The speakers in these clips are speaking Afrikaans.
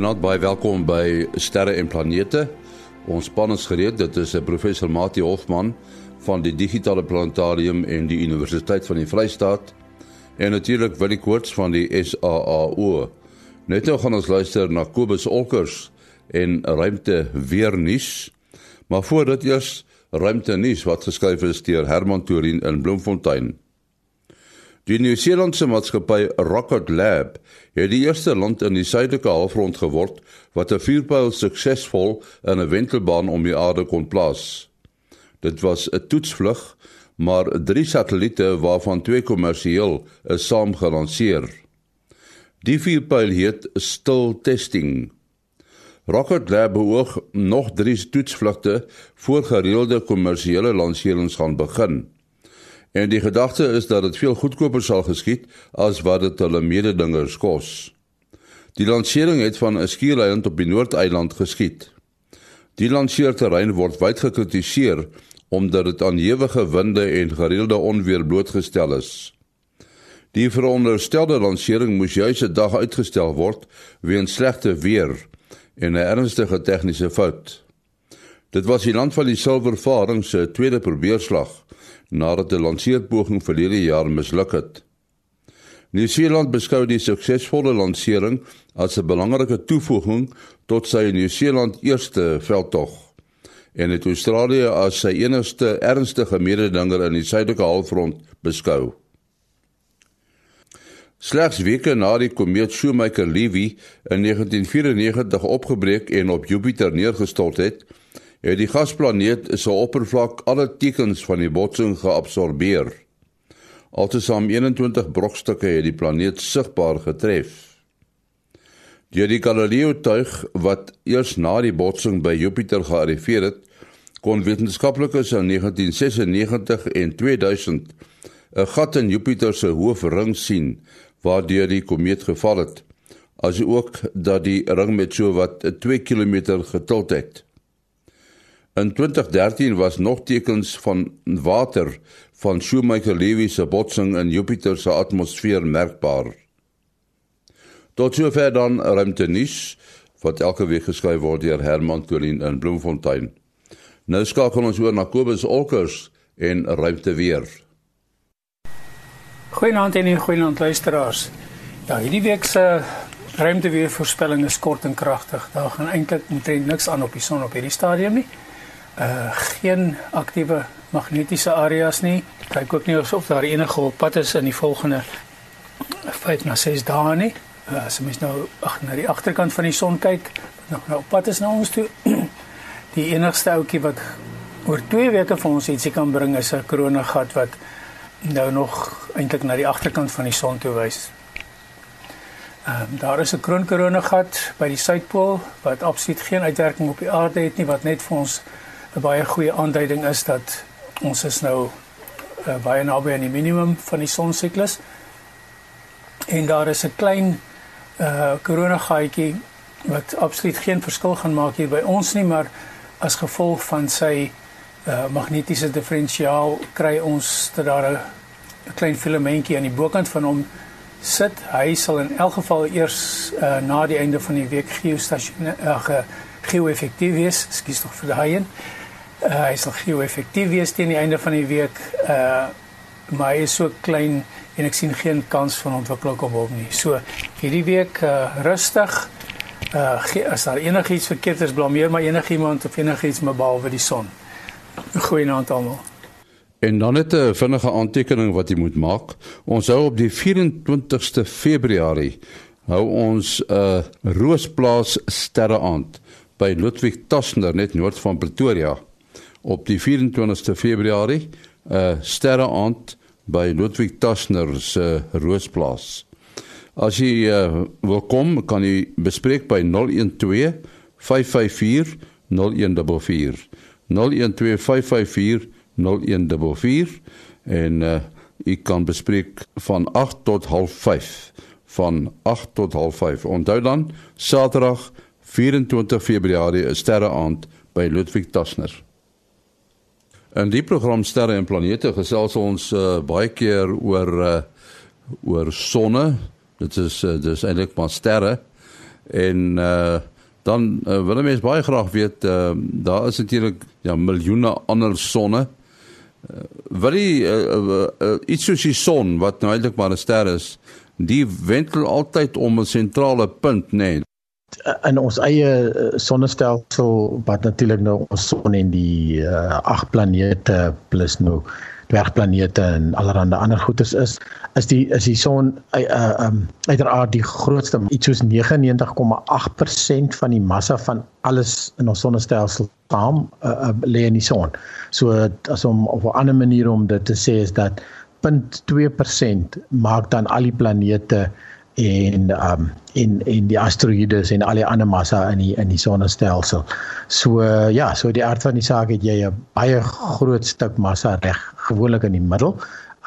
Goeienaand, baie welkom by Sterre en Planete. Ons span is gereed. Dit is eh, professor Mati Hofman van die Digitale Planetarium en die Universiteit van die Vrystaat en natuurlik Willie Koorts van die SAAO. Net nou gaan ons luister na Kobus Olkers en ruimte weer nuus. Maar voordat eers ruimte nuus wat geskryf is deur Herman Torin in Bloemfontein. Die Nieu-Seelandse maatskappy Rocket Lab het die eerste land in die suidelike halfrond geword wat 'n vuurpyl suksesvol in 'n wentelbaan om die aarde kon plaas. Dit was 'n toetsvlug, maar drie satelliete waarvan twee kommersieel is saam gelanseer. Die vuurpyl het stil testing. Rocket Lab beoog nog drie toetsvlugte voor gereelde kommersiële lanserings gaan begin. En die gedagte is dat dit veel goedkoper sal geskied as wat dit hulle mededingers kos. Die lansering het van 'n skiereiland op die Noordeiland geskied. Die lanseerterrein word wyd gekritiseer omdat dit aan ewige winde en gereelde onweer blootgestel is. Die veronderstelde lansering moes juis 'n dag uitgestel word weens slegte weer en 'n ernstige tegniese fout. Dit was die land van die silvervaring se tweede probeerslag nadat 'n lanseerpoging verlede jaar misluk het. Nieu-Seeland beskou die suksesvolle lansering as 'n belangrike toevoeging tot sy Nieu-Seeland eerste veldtog en het Australië as sy enigste ernstige mededinger in die suidelike halfrond beskou. Slegs weke na die komeet Shoemaker-Levy in 1994 opgebreek en op Jupiter neergestort het, het die gasplaneet se oppervlak alle tekens van die botsing geabsorbeer. Altesaam 21 brokstukke het die planeet sigbaar getref. Deur die Galileo-tuig wat eers na die botsing by Jupiter gearriveer het, kon wetenskaplikes in 1996 en 2000 'n gat in Jupiter se hoofring sien waardeur die komeet geval het, asook dat die ring met so wat 2 km getild het. In 2013 was nog tekens van water van Shoemaker-Levy se botsing in Jupiter se atmosfeer merkbaar. Tot sover dan ruimte nuus wat elke week geskryf word deur Herman Colin in Bloemfontein. Nou skakel ons oor na Kobus Olkers en ruimte weer. Goeienaand en goeienaand luisteraars. Ja, hierdie week se ruimte weer voorspelling is kort en kragtig. Daar gaan eintlik omtrent niks aan op die son op hierdie stadium nie uh geen aktiewe magnetiese areas nie. Kyk ook nie of daar enige op pad is in die volgende 5 na 6 dae nie. Uh, as mens nou ag na die agterkant van die son kyk, nog nou op pad is na ons toe. Die enigste ouetjie wat oor 2 weke vir ons ietsie kan bring is 'n koronagat wat nou nog eintlik na die agterkant van die son toe wys. Ehm um, daar is 'n kroonkorona-gat by die suidpool wat absoluut geen uitwerking op die aarde het nie wat net vir ons 'n baie goeie aanduiding is dat ons is nou uh, baie naby aan die minimum van die sonsiklus. En daar is 'n klein uh koronagaatjie wat absoluut geen verskil gaan maak hier by ons nie, maar as gevolg van sy uh magnetiese diferensiaal kry ons dat daar 'n klein filamentjie aan die bokant van hom sit. Hy sal in elk geval eers uh na die einde van die week geostasionair uh, geo-effektief wees. Ekskuus tog vir daai een. Uh, hy sal geo effektief wees teen die einde van die week. Uh maar hy is so klein en ek sien geen kans van ontwikkeling op hom nie. So hierdie week uh rustig. Uh as daar enigiets verkeerd is, blameer maar enigiemand of enigiets maar behalwe die son. Goeienaand almal. En dan net 'n vinnige aantekening wat jy moet maak. Ons hou op die 24ste Februarie hou ons 'n uh, Roosplaas sterreaand by Ludwig Tasner net noord van Pretoria op die 24ste Februarie 'n uh, sterreaand by Ludwig Tasner se uh, Roosplaas. As jy uh, wil kom, kan jy bespreek by 012 554 0144. 012 554 0144 en uh, jy kan bespreek van 8 tot 05 van 8 tot 05. Onthou dan Saterdag 24 Februarie 'n sterreaand by Ludwig Tasner. In die program Sterre en Planete gesels ons uh, baie keer oor uh, oor sonne. Dit is uh, dis eintlik maar sterre En uh dan uh, wil mense baie graag weet uh daar is natuurlik ja miljoene ander sonne. Uh, wil jy uh, uh, uh, iets soos die son wat nou eintlik maar 'n ster is, die wentel altyd om 'n sentrale punt, nee in ons eie sonnestelsel wat natuurlik nou ons son en die uh, agt planete plus nou dwergplanete en allerlei ander goedes is is die is die son uh, um, uiteraard die grootste iets soos 99,8% van die massa van alles in ons sonnestelsel saam uh, uh, lê in die son. So as om op 'n ander manier om dit te sê is dat 0.2% maak dan al die planete en um en en die asteroïdes en al die ander massa in die in die sonnestelsel. So uh, ja, so die aard van die saak het jy 'n baie groot stuk massa reg gewoonlik in die middel.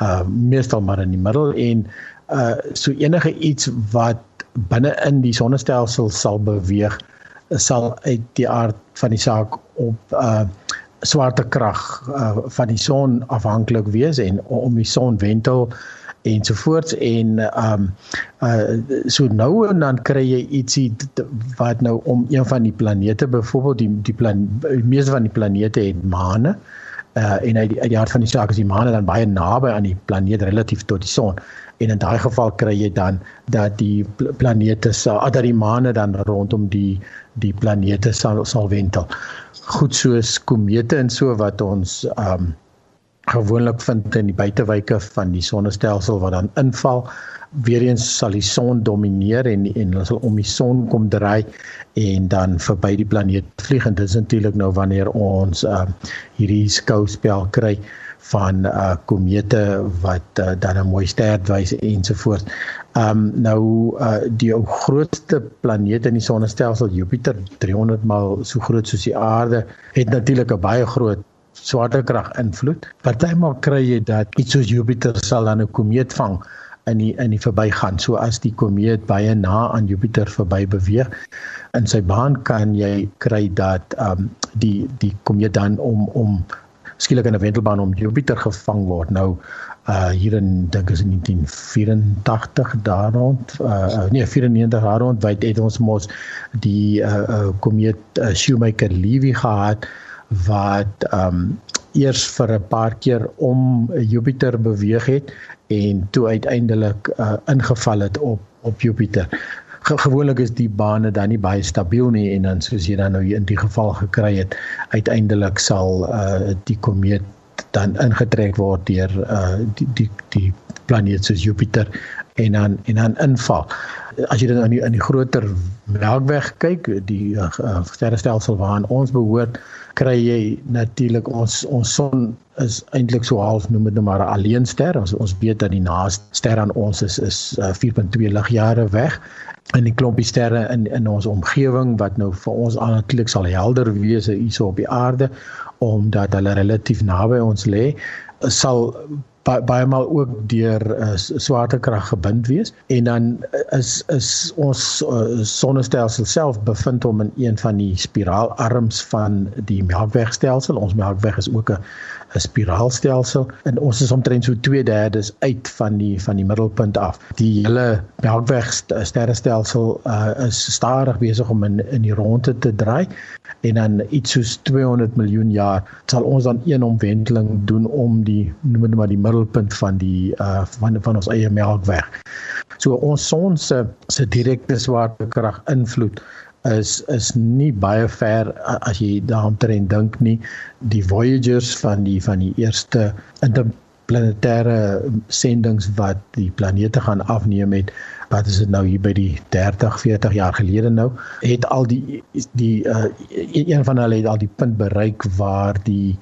Uh meestal maar in die middel en uh so enige iets wat binne in die sonnestelsel sal beweeg sal uit die aard van die saak op uh swaartekrag uh, van die son afhanklik wees en om die son wentel ensovoorts en ehm um, uh so nou en dan kry jy ietsie wat nou om een van die planete byvoorbeeld die die plan meeste van die planete het maane uh en uit die, uit die hart van die saak is die maane dan baie naby aan die planeet relatief tot die son. En in daai geval kry jy dan dat die planete sal dat die maane dan rondom die die planete sal sal wentel. Goed soos komete en so wat ons ehm um, gewoonlik vind in die buitewyke van die sonnestelsel wat dan inval weer eens sal die son domineer en en hulle sal om die son kom draai en dan verby die planeet vlieg en dit is natuurlik nou wanneer ons uh, hierdie skouspel kry van uh komete wat uh, dan 'n mooi ster wys ensovoorts. Um nou uh die grootste planeet in die sonnestelsel Jupiter 300 maal so groot soos die aarde het natuurlik 'n baie groot swaartekrag invloed. Partymal kry jy dat iets soos Jupiter sal dan 'n komeet vang in die in die verbygaan. So as die komeet baie na aan Jupiter verby beweeg in sy baan kan jy kry dat ehm um, die die komeet dan om om skielik in 'n wentelbaan om Jupiter gevang word. Nou uh hier in dink is in 1984 daar rond uh nee 94 daar rond wyd het ons mos die uh, uh komeet uh, Shoemaker-Levy gehad wat um, eers vir 'n paar keer om Jupiter beweeg het en toe uiteindelik uh, ingeval het op op Jupiter. Ge gewoonlik is die bane dan nie baie stabiel nie en dan soos jy dan nou in die geval gekry het, uiteindelik sal uh, die komeet dan ingetrek word deur uh, die die die planeet soos Jupiter en dan en dan inval. As jy dan in die, in die groter Melkweg kyk, die uh, sterrestelsel waaraan ons behoort, kry jy natuurlik ons ons son is eintlik so half noem dit nou maar 'n alleenster. Ons ons weet dat die naaste ster aan ons is is uh, 4.2 ligjare weg en die klompie sterre in in ons omgewing wat nou vir ons aanklik sal helder wees hierso op die aarde omdat hulle relatief naby ons lê sal baie maal ook deur uh, swaartekrag gebind wees en dan is is ons uh, sonnestelsel self bevind hom in een van die spiraalarms van die Melkwegstelsel. Ons Melkweg is ook 'n 'n spiraalstelsel en ons is omtrent so 2/3 uit van die van die middelpunt af. Die hele Melkweg sterrestelsel uh, is stadig besig om in in die ronde te draai en dan iets soos 200 miljoen jaar sal ons dan een omwenteling doen om die noem dit maar die middelpunt van die uh van van ons eie Melkweg. So ons son se se direkte swaartekrag invloed is is nie baie ver as jy daaroor dink nie. Die voyagers van die van die eerste interplanetêre sendings wat die planete gaan afneem het wat is dit nou hier by die 30 40 jaar gelede nou het al die die uh, een van hulle het al die punt bereik waar die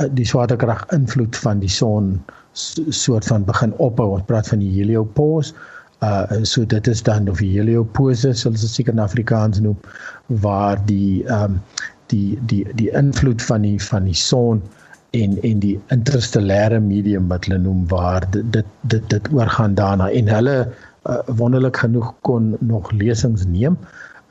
uh, die swaartekrag invloed van die son soort van begin ophou. Ons praat van die heliopause uh so dit is dan of heliopause soos dit seker in Afrikaans noem waar die ehm um, die die die invloed van die van die son en en die interstellêre medium wat hulle noem waar dit dit dit, dit oorgaan daarna en hulle uh, wonderlik genoeg kon nog lesings neem.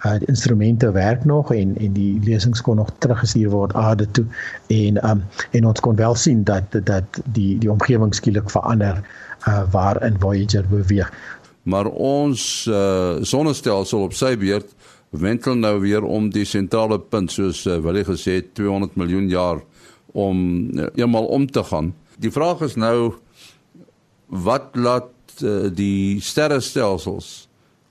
Uh die instrumente werk nog en en die lesings kon nog teruggestuur word aarde toe en um en ons kon wel sien dat dat die die omgewing skielik verander uh waarin Voyager beweeg. Maar ons uh, sonnestelsel op sy beurt wentel nou weer om die sentrale punt soos uh, wil jy gesê 200 miljoen jaar om uh, eenmal om te gaan. Die vraag is nou wat laat uh, die sterrestelsels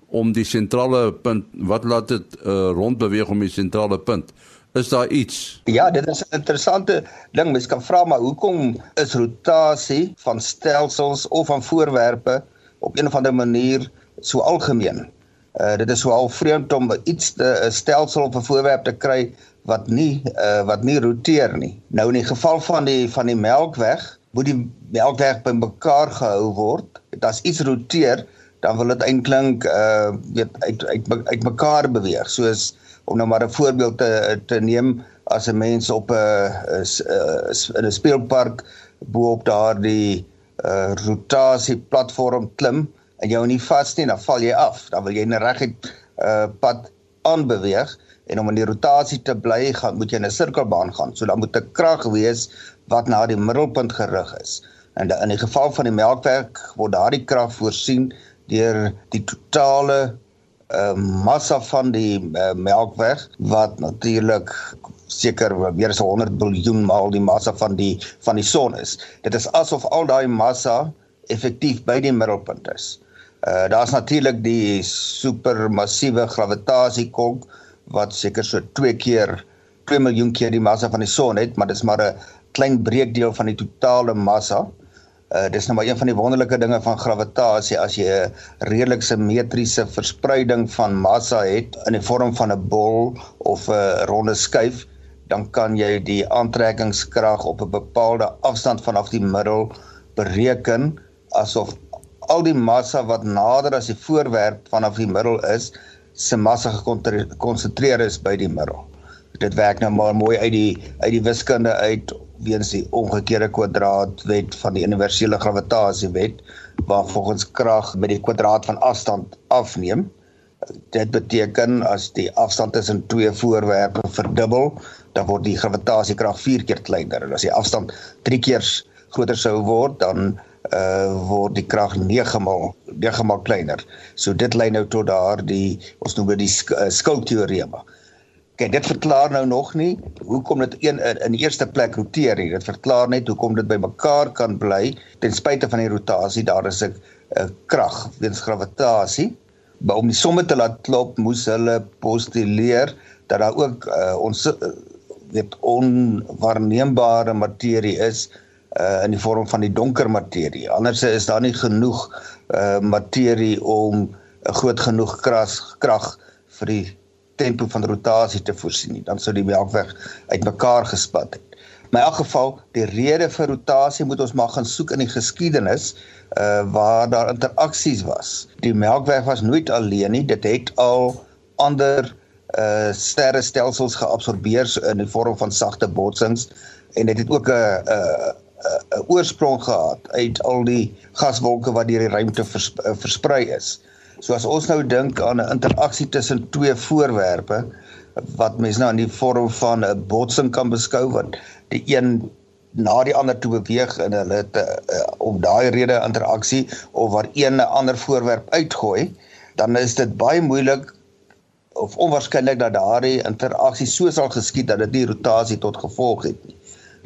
om die sentrale punt wat laat dit uh, rondbeweeg om die sentrale punt? Is daar iets? Ja dit is 'n interessante ding. Mens kan vra maar hoekom is rotasie van stelsels of van voorwerpe op een of ander manier so algemeen. Uh, dit is so al vreemd om iets 'n stelsel of 'n voorwerp te kry wat nie uh, wat nie roteer nie. Nou in die geval van die van die melkweg moet die melkweg bymekaar gehou word. As iets roteer dan wil dit eintlik uh weet uit uit uit mekaar beweeg. Soos om nou maar 'n voorbeeld te te neem as 'n mens op 'n in 'n speelpark bo op daardie uh rotasie platform klim en jou nie vas nie dan val jy af. Dan wil jy net reguit uh pad aanbeweeg en om in die rotasie te bly gaan moet jy in 'n sirkelbaan gaan. So dan moet 'n krag wees wat na die middelpunt gerig is. En in die geval van die melkwerk word daardie krag voorsien deur die totale uh, massa van die uh, melkweg wat natuurlik seker meer as 100 miljard maal die massa van die van die son is. Dit is asof al daai massa effektief by die middelpunt is. Uh daar's natuurlik die supermassiewe gravitasie-kolk wat seker so 2 keer 2 miljoen keer die massa van die son het, maar dis maar 'n klein breekdeel van die totale massa. Uh dis nou maar een van die wonderlike dinge van gravitasie as jy 'n redelik simmetriese verspreiding van massa het in die vorm van 'n bol of 'n ronde skyf, dan kan jy die aantrekkingskrag op 'n bepaalde afstand vanaf die middel bereken asof al die massa wat nader as die voorwerp vanaf die middel is, se massa gekonsentreer is by die middel. Dit werk nou maar mooi uit die uit die wiskunde uit weens die omgekeerde kwadraatwet van die universele gravitasiewet waar volgens krag met die kwadraat van afstand afneem. Dit beteken as die afstand tussen twee voorwerpe verdubbel, dan word die gravitasikrag 4 keer kleiner. En as die afstand 3 keer groter sou word, dan uh word die krag 9 maal 9 maal kleiner. So dit lei nou tot daardie ons noem dit die uh, skuldteorema. Kyk, dit verklaar nou nog nie hoekom dit een in, in eerste plek roteer nie. Dit verklaar net hoekom dit bymekaar kan bly ten spyte van die rotasie. Daar is 'n krag weens gravitasie. Maar om die somme te laat klop, moes hulle postuleer dat daar ook uh, ons uh, weet onwaarneembare materie is uh, in die vorm van die donker materie. Anders is daar nie genoeg uh, materie om 'n groot genoeg krag vir die tempo van rotasie te voorsien nie, dan sou die melkweg uitmekaar gespat het. In elk geval, die rede vir rotasie moet ons maar gaan soek in die geskiedenis uh waar daar interaksies was. Die melkweg was nooit alleen nie, dit het al ander uh sterrestelsels geabsorbeer in die vorm van sagte botsings en dit het ook 'n 'n 'n oorsprong gehad uit al die gaswolke wat deur die ruimte vers, versprei is. So as ons nou dink aan 'n interaksie tussen twee voorwerpe wat mense nou in die vorm van 'n botsing kan beskou wat die een na die ander toe beweeg en hulle het uh, om daai rede interaksie of waar een 'n ander voorwerp uitgooi, dan is dit baie moeilik of onwaarskynlik dat daardie interaksie so sal geskied dat dit nie rotasie tot gevolg het nie.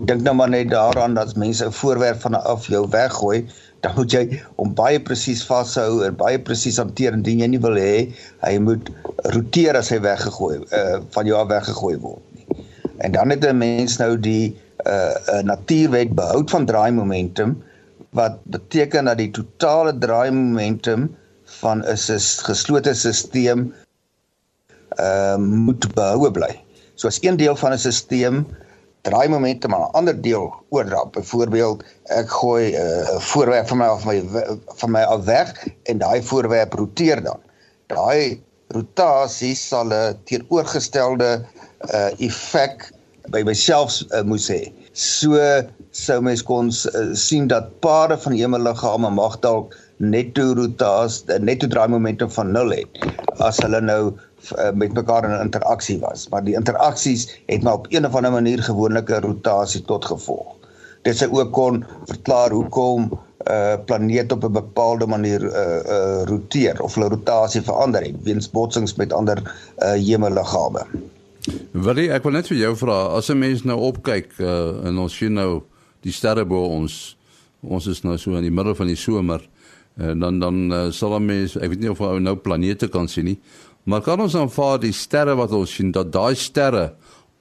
Dink nou maar net daaraan dat mense 'n voorwerp van af jou weggooi, dan moet jy hom baie presies vashou en baie presies hanteer indien jy nie wil hê hy moet roteer as hy weggegooi uh, van jou af weggegooi word nie. En dan het 'n mens nou die uh, uh, natuurwet behoud van draaimomentum wat beteken dat die totale draaimomentum van 'n geslote stelsel uh moet behoue bly. So as een deel van 'n stelsel draai momentum aan 'n ander deel oordra. Byvoorbeeld, ek gooi 'n uh, voorwerp van my af my van my af weg en daai voorwerp roteer dan. Daai rotasie sal 'n teenoorgestelde uh, effek by myself uh, moes hê. So sou mens kon uh, sien dat pare van hemelliggame mag dalk netto rotasie netto draai momentum van 0 het as hulle nou uh, met mekaar in 'n interaksie was, maar die interaksies het maar op een of ander manier gewoonlike rotasie tot gevolg. Dit sou ook kon verklaar hoekom uh planeet op 'n bepaalde manier uh uh roteer of hulle rotasie verander het weens botsings met ander uh hemelliggame. Wil jy ek wil net vir jou vra as 'n mens nou opkyk uh en ons sien nou die sterre bo ons ons is nou so in die middel van die somer en dan dan uh, sal ons mens ek weet nie of ou nou planete kan sien nie maar kan ons aanvaar die sterre wat ons sien dat daai sterre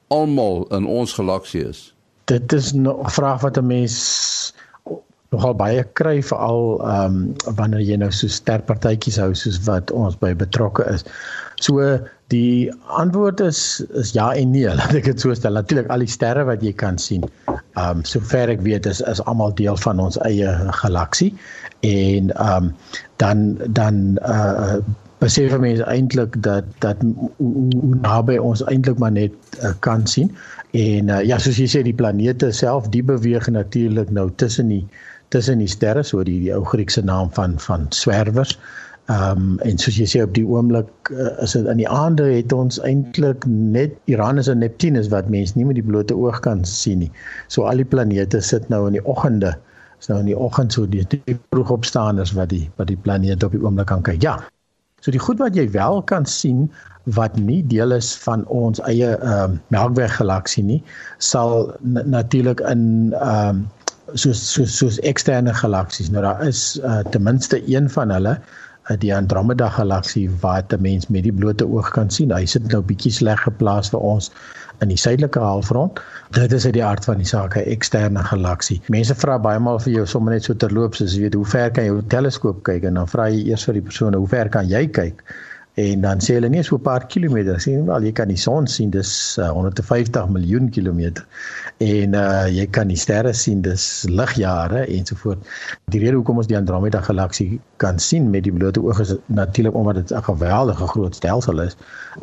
almal in ons galaksie is dit is 'n vraag wat 'n mens nogal baie kry veral ehm um, wanneer jy nou so sterk partytjies hou soos wat ons by betrokke is. So die antwoord is is ja en nee, laat ek dit so stel. Natuurlik al die sterre wat jy kan sien, ehm um, sover ek weet is is almal deel van ons eie galaksie en ehm um, dan dan uh besef mense eintlik dat dat hoe naby ons eintlik maar net uh, kan sien. En uh, ja, soos jy sê die planete self, die beweeg natuurlik nou tussen die tussen die sterre, so die die ou Griekse naam van van swerwers. Ehm um, en soos jy sê op die oomblik uh, is dit in die aande het ons eintlik net Uranus en Neptunus wat mense nie met die blote oog kan sien nie. So al die planete sit nou in die oggende. Is nou in die oggend so die, die vroegopstaanders wat die wat die planete op die oomblik kan kyk. Ja. So die goed wat jy wel kan sien wat nie deel is van ons eie ehm um, Melkweg galaksie nie, sal natuurlik in ehm um, soos soos soos eksterne galaksies. Nou daar is uh, ten minste een van hulle uh, die Andromeda galaksie wat 'n mens met die blote oog kan sien. Hy sit nou bietjie sleg geplaas vir ons in die suidelike halfrond. Dit is uit die aard van die saak 'n eksterne galaksie. Mense vra baie maal vir jou sommer net so terloops, as jy weet hoe ver kan jy jou teleskoop kyk en dan vra jy eers vir die persoon hoe ver kan jy kyk? En dan sê hulle nie so 'n paar kilometer. Sien wel jy kan die son sien dis uh, 150 miljoen kilometer. En uh, jy kan die sterre sien dis ligjare ensovoort die rede hoekom ons die Andromeda galaksie kan sien met die blote oog is natuurlik omdat dit 'n geweldige groot stelsel is.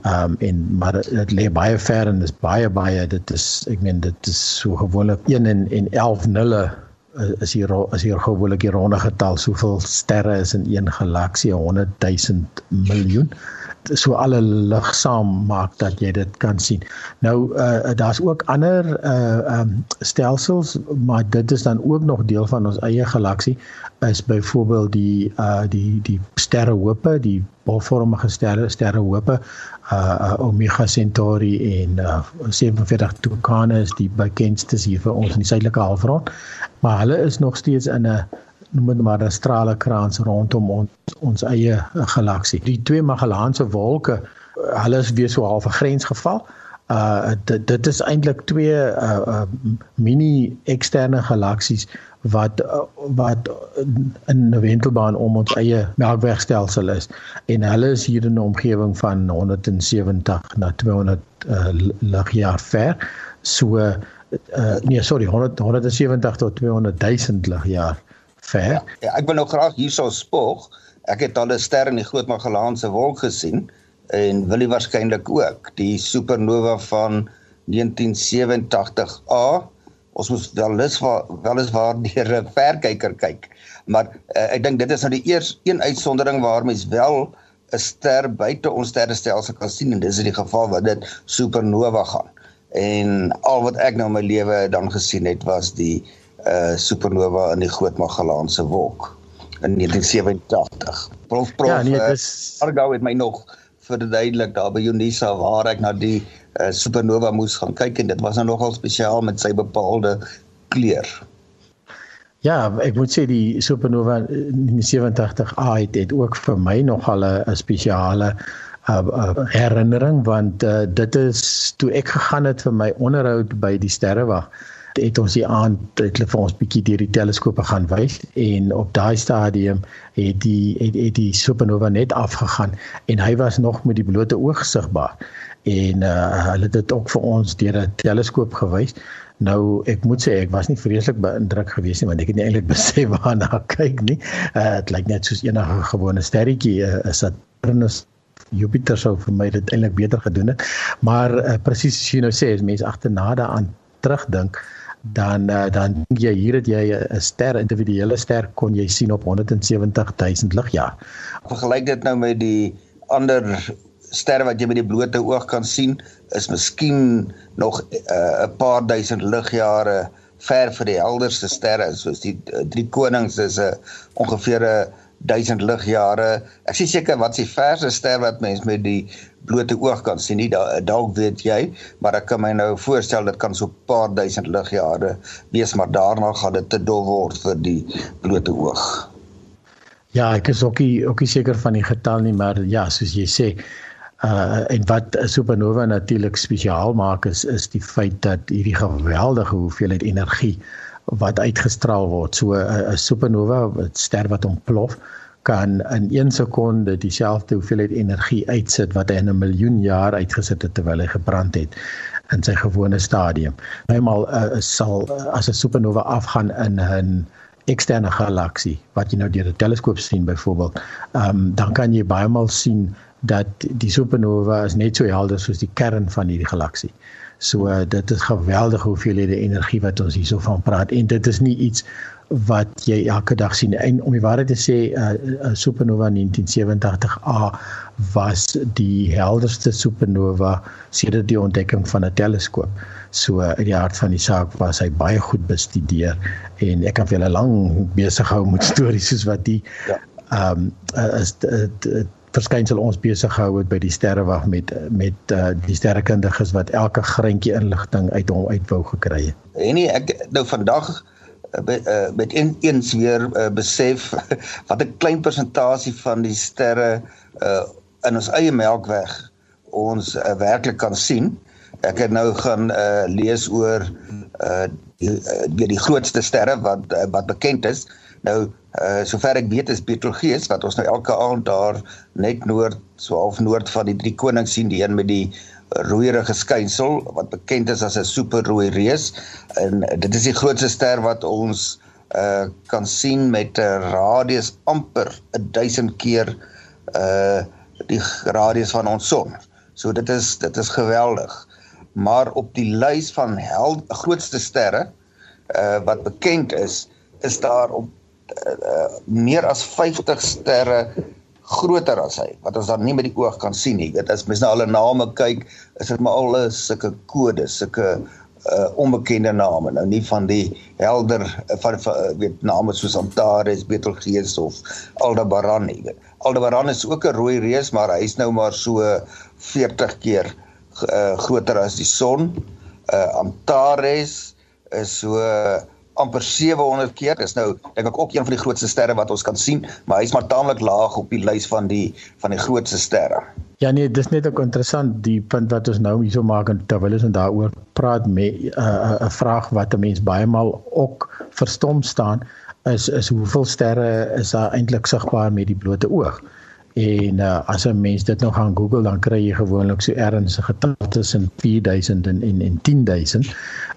Um, en maar dit lê baie ver en dis baie baie dit is ek meen dit is so gewoonlik 1 en, en 11 nulle is hier is hier gewoonlik die ronde getal soveel sterre is in een galaksie 100 000 miljoen so alle lig saam maak dat jy dit kan sien. Nou uh daar's ook ander uh um stelsels, maar dit is dan ook nog deel van ons eie galaksie is byvoorbeeld die uh die die sterrehope, die bolvormige sterre sterrehope uh Omega Centauri en uh 47 Tucana is die bekendstes hier vir ons in die suidelike halfrond. Maar hulle is nog steeds in 'n noem dit maar 'n stralekrans rondom ons ons eie galaksie. Die twee Magellaanse wolke, hulle is weer so half 'n grensgeval. Uh dit dit is eintlik twee uh, uh mini eksterne galaksies wat uh, wat in 'n wentelbaan om ons eie Melkwegstelsel is en hulle is hier in 'n omgewing van 170 na 200 uh, ligjaar ver. So uh nee sorry 100 170 tot 200 000 ligjaar ver. Ja, ja, ek wil nou graag hierso spog. Ek het al 'n ster in die Groot Magellaanse Wolk gesien en wil jy waarskynlik ook die supernova van 1987A. Ons moet wel is wel is waar deur 'n verkyker kyk. Maar uh, ek dink dit is nou die eers een uitsondering waar mens wel 'n ster buite ons sterrestelsel kan sien en dis in die geval wat dit supernova gaan. En al wat ek nou in my lewe dan gesien het was die uh supernova in die Groot Magellaanse Wolk in 1987. Prof prof ja, nee, dis Argo het my nog verduidelik daar by Unisa waar ek na die uh, supernova moes gaan kyk en dit was nou nogal spesiaal met sy bepaalde kleur. Ja, ek moet sê die supernova 87A het, het ook vir my nogal 'n spesiale uh, uh, herinnering want uh, dit is toe ek gegaan het vir my onderhoud by die sterrewag het ons die aand het hulle vir ons bietjie deur die teleskope gaan wys en op daai stadium het die het, het die supernova net afgegaan en hy was nog met die blote oog sigbaar en uh, hulle het dit ook vir ons deur 'n teleskoop gewys. Nou ek moet sê ek was nie vreeslik beïndruk geweest nie want ek het nie eintlik besef waarna kyk nie. Uh, dit lyk net soos enige gewone sterretjie uh, is Saturnus Jupiter sou vir my dit eintlik beter gedoen het. Maar uh, presies as jy nou sê as mense agterna daaraan terugdink dan uh, dan dink jy hier het jy 'n ster individuele ster kon jy sien op 170 000 ligjaar. Vergelyk dit nou met die ander sterre wat jy met die blote oog kan sien is miskien nog 'n uh, paar duisend ligjare ver vir die helderste sterre soos die uh, drie konings is 'n uh, ongeveer 'n uh, 1000 ligjare. Ek sê seker wat is die verste ster wat mens met die blote oog kan sien nie dalk weet jy maar ek kan my nou voorstel dit kan so 'n paar duisend ligjare wees maar daarna gaan dit te dol word vir die blote oog. Ja, ek is ook nie ook nie seker van die getal nie, maar ja, soos jy sê, uh en wat 'n supernova natuurlik spesiaal maak is is die feit dat hierdie geweldige hoeveelheid energie wat uitgestraal word. So 'n uh, supernova, 'n ster wat ontplof, kan in 1 sekonde dieselfde hoeveelheid energie uitsit wat hy in 'n miljoen jaar uitgesit het terwyl hy gebrand het in sy gewone stadium. Eenmal uh, sal uh, as 'n supernova afgaan in 'n eksterne galaksie wat jy nou deur 'n teleskoop sien byvoorbeeld, um, dan kan jy baie maal sien dat die supernova is net so helder soos die kern van hierdie galaksie. So uh, dit is geweldige hoeveelhede energie wat ons hierso van praat en dit is nie iets wat jy elke dag sien en om die waarheid te sê 'n uh, supernova 1987A was die helderste supernova sedert die ontdekking van 'n teleskoop. So in die hart van die saak was hy baie goed bestudeer en ek kan vir julle lank besig hou met stories soos wat die ja. ehm ja. um, is dit verskynsel ons besig gehou het by die sterrewag met met uh, die sterrekundiges wat elke greintjie inligting uit hom uit wou gekry het. En nie ek nou vandag uh, met een eens weer uh, besef wat 'n klein persentasie van die sterre uh, in ons eie melkweg ons uh, werklik kan sien. Ek het nou gaan uh, lees oor uh die, uh, die grootste sterre wat uh, wat bekend is. Nou uh sover ek weet is Betelgeuse wat ons nou elke aand daar net noord so half noord van die drie konings sien, die een met die rooierige skynsel wat bekend is as 'n superrooi reus en dit is die grootste ster wat ons uh kan sien met 'n radius amper 1000 keer uh die radius van ons son. So dit is dit is geweldig maar op die lys van hel grootste sterre uh wat bekend is is daar op uh, meer as 50 sterre groter as hy wat ons dan nie met die oog kan sien nie. Dit is mens na alle name kyk, is dit maar al sulke kodes, sulke uh onbekende name. Nou nie van die helder van, van weet name soos Antares, Betelgeuse of Aldebaran nie. Aldebaran is ook 'n rooi reus, maar hy's nou maar so 40 keer uh, groter as die son. Uh Antares is so uh, amper 700 keer. Dis nou dink ek ook een van die grootste sterre wat ons kan sien, maar hy's maar taamlik laag op die lys van die van die grootste sterre. Ja nee, dis net ook interessant die punt wat ons nou hierso maak en terwyl ons daaroor praat met 'n uh, 'n vraag wat 'n mens baie maal ook verstom staan is is hoeveel sterre is daar eintlik sigbaar met die blote oog? En uh, as 'n mens dit nou gaan Google dan kry jy gewoonlik so ernstige getalle tussen 4000 en en, en 10000.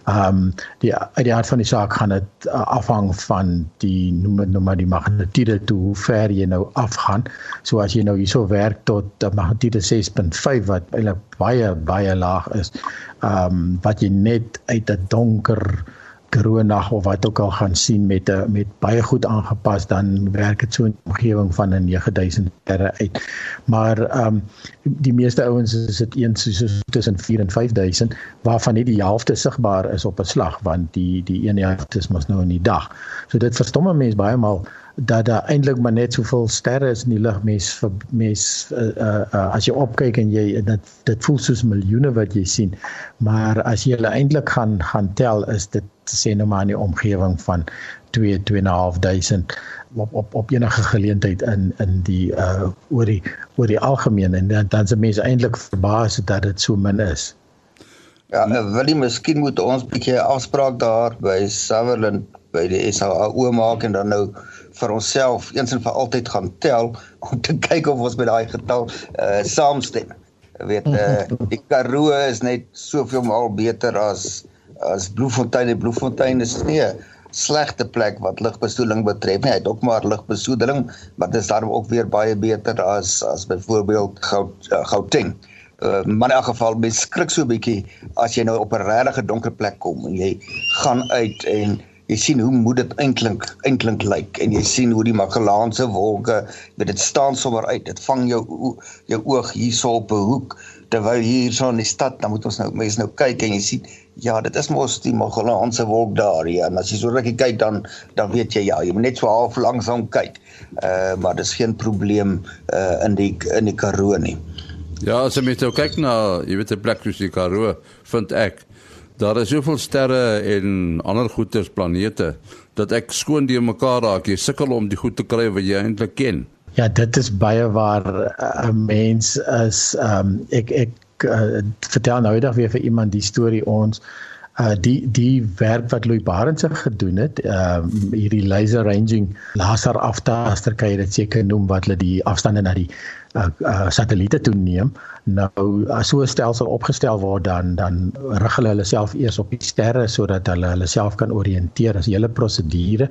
Ehm um, die uit die hart van die saak gaan dit uh, afhang van die noem dit nou maar die magnitude toe hoe ver jy nou afgaan. So as jy nou hierso werk tot 'n magnitude 6.5 wat eintlik baie baie laag is, ehm um, wat jy net uit 'n donker corona of wat ook al gaan sien met 'n met baie goed aangepas dan werk dit so in 'n omgewing van 'n 9000 terre uit. Maar ehm um, die meeste ouens is dit eens so tussen 4 en 5000 waarvan net die helfte sigbaar is op 'n slag want die die een helfte is mos nou in die dag. So dit verstomme mense baie maal dat daar eintlik maar net soveel sterre is in die lug mens vir mens uh, uh, uh, as jy opkyk en jy dit dit voel soos miljoene wat jy sien maar as jy hulle eintlik gaan gaan tel is dit sê nou maar in die omgewing van 2 2.500 op op op enige geleentheid in in die uh oor die oor die algemeen en dan dan se mense eintlik verbaas dat dit so min is. Ja, uh, wil jy miskien moet ons 'n bietjie afspraak daar by Sutherland by die SAO maak en dan nou vir onsself eens en vir altyd gaan tel om te kyk of ons met daai getal uh saamstem. Weet uh die Karoo is net soveel maal beter as as Bloemfontein en Bloemfontein is nie 'n slegte plek wat lugbesoedeling betref nie. Hy het ook maar lugbesoedeling, maar dit is daarom ook weer baie beter as as byvoorbeeld uh, Gauteng. Uh, maar in elk geval mens skrik so 'n bietjie as jy nou op 'n regtig donker plek kom en jy gaan uit en jy sien hoe moet dit eintlik eintlik lyk en jy sien hoe die Magellaanse wolke dit staan sommer uit dit vang jou jou oog hierso op 'n hoek terwyl hier so in die stad dan moet ons nou mense nou kyk en jy sien ja dit is mos die Magellaanse wolk daar ja. En as jy so rukkie kyk dan dan weet jy ja jy moet net so half langsaam kyk. Uh maar dis geen probleem uh in die in die Karoo nie. Ja as jy met jou kyk na jy weet 'n plek soos die Karoo vind ek daar is soveel sterre en ander goeters planete dat ek skoon die mekaar raak. Jy sukkel om die goed te kry wat jy eintlik ken. Ja, dit is baie waar eh, 'n mens is ehm um, ek ek uh, vertel nou eendag weer vir iemand die storie ons uh die die werk wat Louis Barents gedoen het, ehm um, hierdie laser ranging laser aftaster kan jy dit seker noem wat hulle die afstande na die uh, uh satelliete toe neem. Nou as so 'n stelsel opgestel word dan dan rig hulle hulle self eers op die sterre sodat hulle hulle self kan oriënteer as hele prosedure.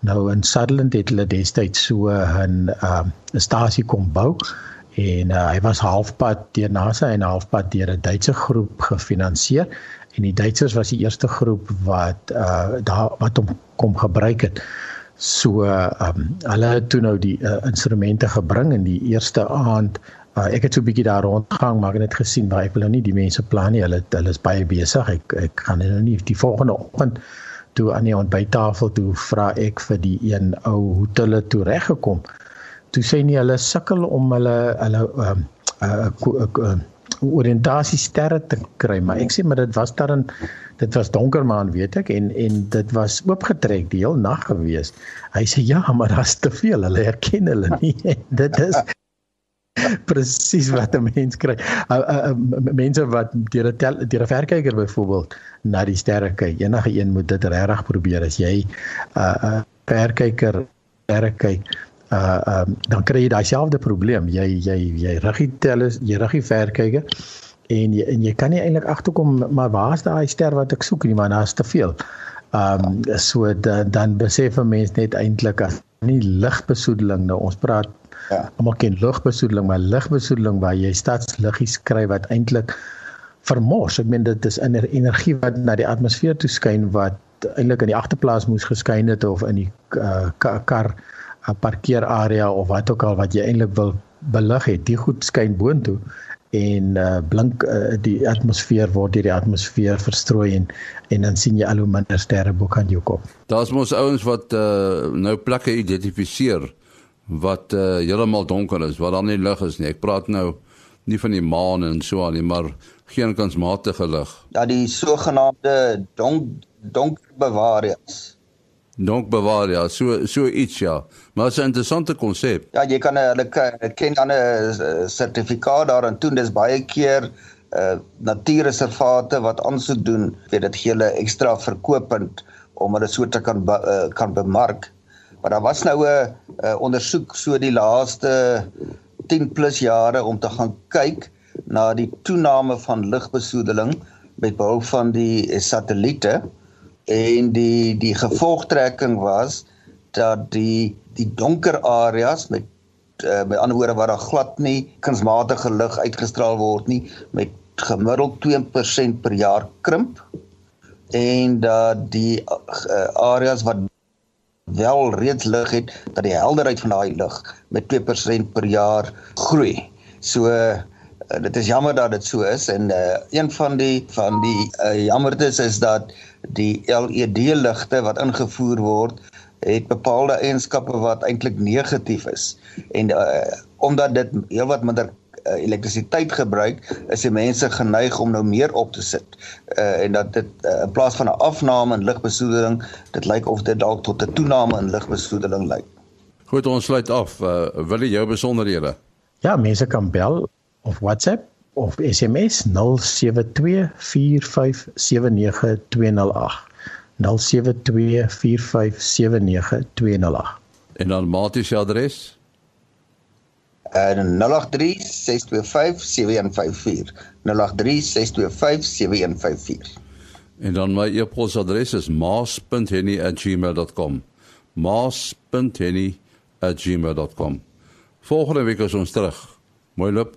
Nou in Sutherland het hulle destyds so 'n uh, stasie kom bou en uh, hy was halfpad deur NASA en halfpad deur 'n Duitse groep gefinansier en die Duitsers was die eerste groep wat uh, daar wat hom kom gebruik het. So um, hulle het toe nou die uh, instrumente gebring in die eerste aand Uh, ek het so 'n bietjie daar rondgang maar ek het gesien maar ek wil nou nie die mense plan nie hulle hulle is baie besig ek ek gaan nou nie die volgende oggend toe aan die ontbyttafel toe vra ek vir die een ou hoe het hulle toe reggekom. Toe sê nie hulle sukkel om hulle hulle ehm uh, oriëntasie sterre te kry, maar ek sê maar dit was daar in dit was donker maan weet ek en en dit was oopgetrek die hele nag gewees. Hy sê ja, maar daar's te veel. Hulle herken hulle nie. dit is presies wat 'n mens kry. Uh, uh, uh, mense wat deur 'n deur 'n verkyker byvoorbeeld na die sterre kyk. Enige een moet dit regtig probeer as jy 'n uh, uh, verkyker sterre kyk. Uh um, dan kry jy daai selfde probleem. Jy jy jy rig die teles, jy rig die verkyker en jy en jy kan nie eintlik agterkom maar waar is daai ster wat ek soek nie, maar daar's te veel. Um so dan dan besef 'n mens net eintlik as nie ligbesoedeling nou ons praat Ja. Almal ken lugbesoedeling, maar lugbesoedeling waar jy stadsliggies kry wat eintlik vermors. Ek meen dit is energie wat na die atmosfeer toe skyn wat eintlik in die agterplaas moes geskyn het of in die uh, kar uh, parkeerarea of wat ook al wat jy eintlik wil belig het. Die goed skyn boontoe en uh, blink uh, die atmosfeer word deur die atmosfeer verstrooi en en dan sien jy al hoe minder sterre bo kan jou kom. Daar's mos ouens wat uh, nou plekke identifiseer wat uh, heeltemal donker is, waar daar nie lig is nie. Ek praat nou nie van die maan en so aan nie, maar geen kansmatige lig. Ja, die sogenaamde donk donker bewaarings. Donk bewaarings, so so iets ja. Maar dit is 'n interessante konsep. Ja, jy kan hulle ken dan 'n sertifikaat daarin doen. Dis baie keer uh natuurreservate wat aansoek doen, weet dit gee hulle ekstra verkopend om hulle so te kan be, uh, kan bemark. Maar daar was nou 'n ondersoek so die laaste 10 plus jare om te gaan kyk na die toename van lugbesoedeling met behulp van die satelliete en die die gevolgtrekking was dat die die donker areas met uh, met ander woorde waar daar glad nie kunsmatige lig uitgestraal word nie met gemiddeld 2% per jaar krimp en dat die uh, areas wat wel reeds lig het dat die helderheid van daai lig met 2% per jaar groei. So uh, dit is jammer dat dit so is en uh, een van die van die uh, jammertes is dat die LED ligte wat ingevoer word het bepaalde eienskappe wat eintlik negatief is en uh, omdat dit heelwat minder uh, elektrisiteit gebruik, is die mense geneig om nou meer op te sit. Uh en dat dit uh, in plaas van 'n afname in ligbesoedeling, dit lyk of dit dalk tot 'n toename in ligbesoedeling lei. Goed, ons sluit af. Uh wil jy jou besonderhede? Ja, mense kan bel of WhatsApp of SMS 0724579208. 0724579208. En dan maties adres 0724579208 en 0836257154 0836257154 En dan my e-posadres is maas.henny@gmail.com maas.henny@gmail.com Volgende week is ons terug. Mooi loop.